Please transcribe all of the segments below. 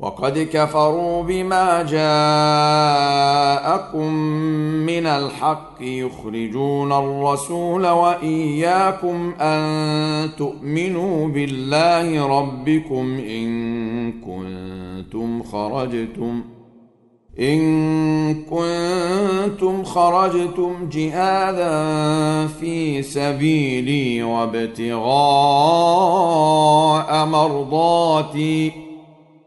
وقد كفروا بما جاءكم من الحق يخرجون الرسول وإياكم أن تؤمنوا بالله ربكم إن كنتم خرجتم إن كنتم خرجتم جهادا في سبيلي وابتغاء مرضاتي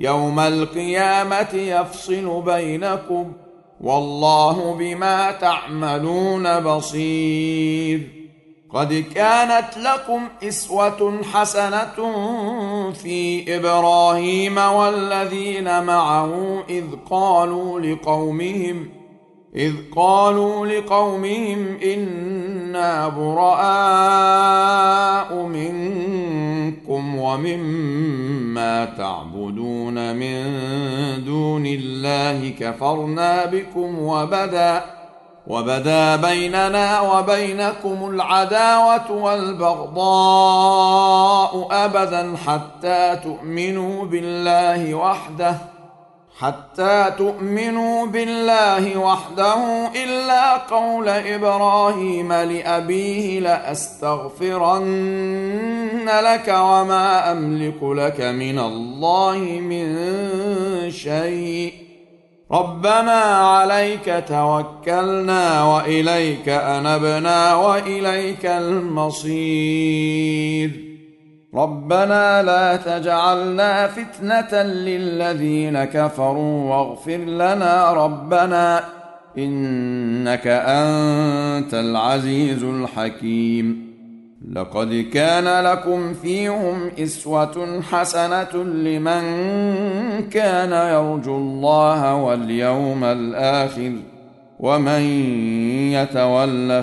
يوم القيامة يفصل بينكم والله بما تعملون بصير. قد كانت لكم إسوة حسنة في إبراهيم والذين معه إذ قالوا لقومهم إذ قالوا لقومهم إنا براء منكم. ومما تعبدون من دون الله كفرنا بكم وبدا وبدا بيننا وبينكم العداوة والبغضاء أبدا حتى تؤمنوا بالله وحده. حتى تؤمنوا بالله وحده إلا قول إبراهيم لأبيه لأستغفرن لك وما أملك لك من الله من شيء. ربنا عليك توكلنا وإليك أنبنا وإليك المصير. ربنا لا تجعلنا فتنة للذين كفروا واغفر لنا ربنا إنك أنت العزيز الحكيم. لقد كان لكم فيهم إسوة حسنة لمن كان يرجو الله واليوم الآخر ومن يتول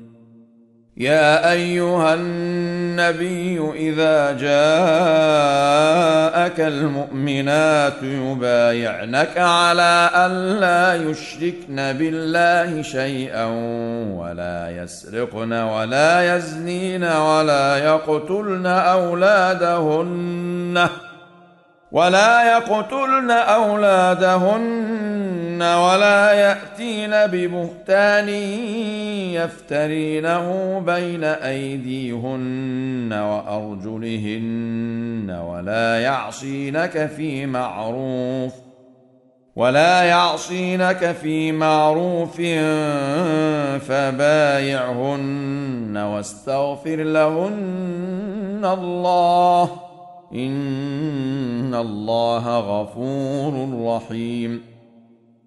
يا أيها النبي إذا جاءك المؤمنات يبايعنك على أن لا يشركن بالله شيئا ولا يسرقن ولا يزنين ولا يقتلن أولادهن ولا يقتلن أولادهن ولا يأتين ببهتان يفترينه بين أيديهن وأرجلهن ولا يعصينك في معروف ولا يعصينك في معروف فبايعهن واستغفر لهن الله إن الله غفور رحيم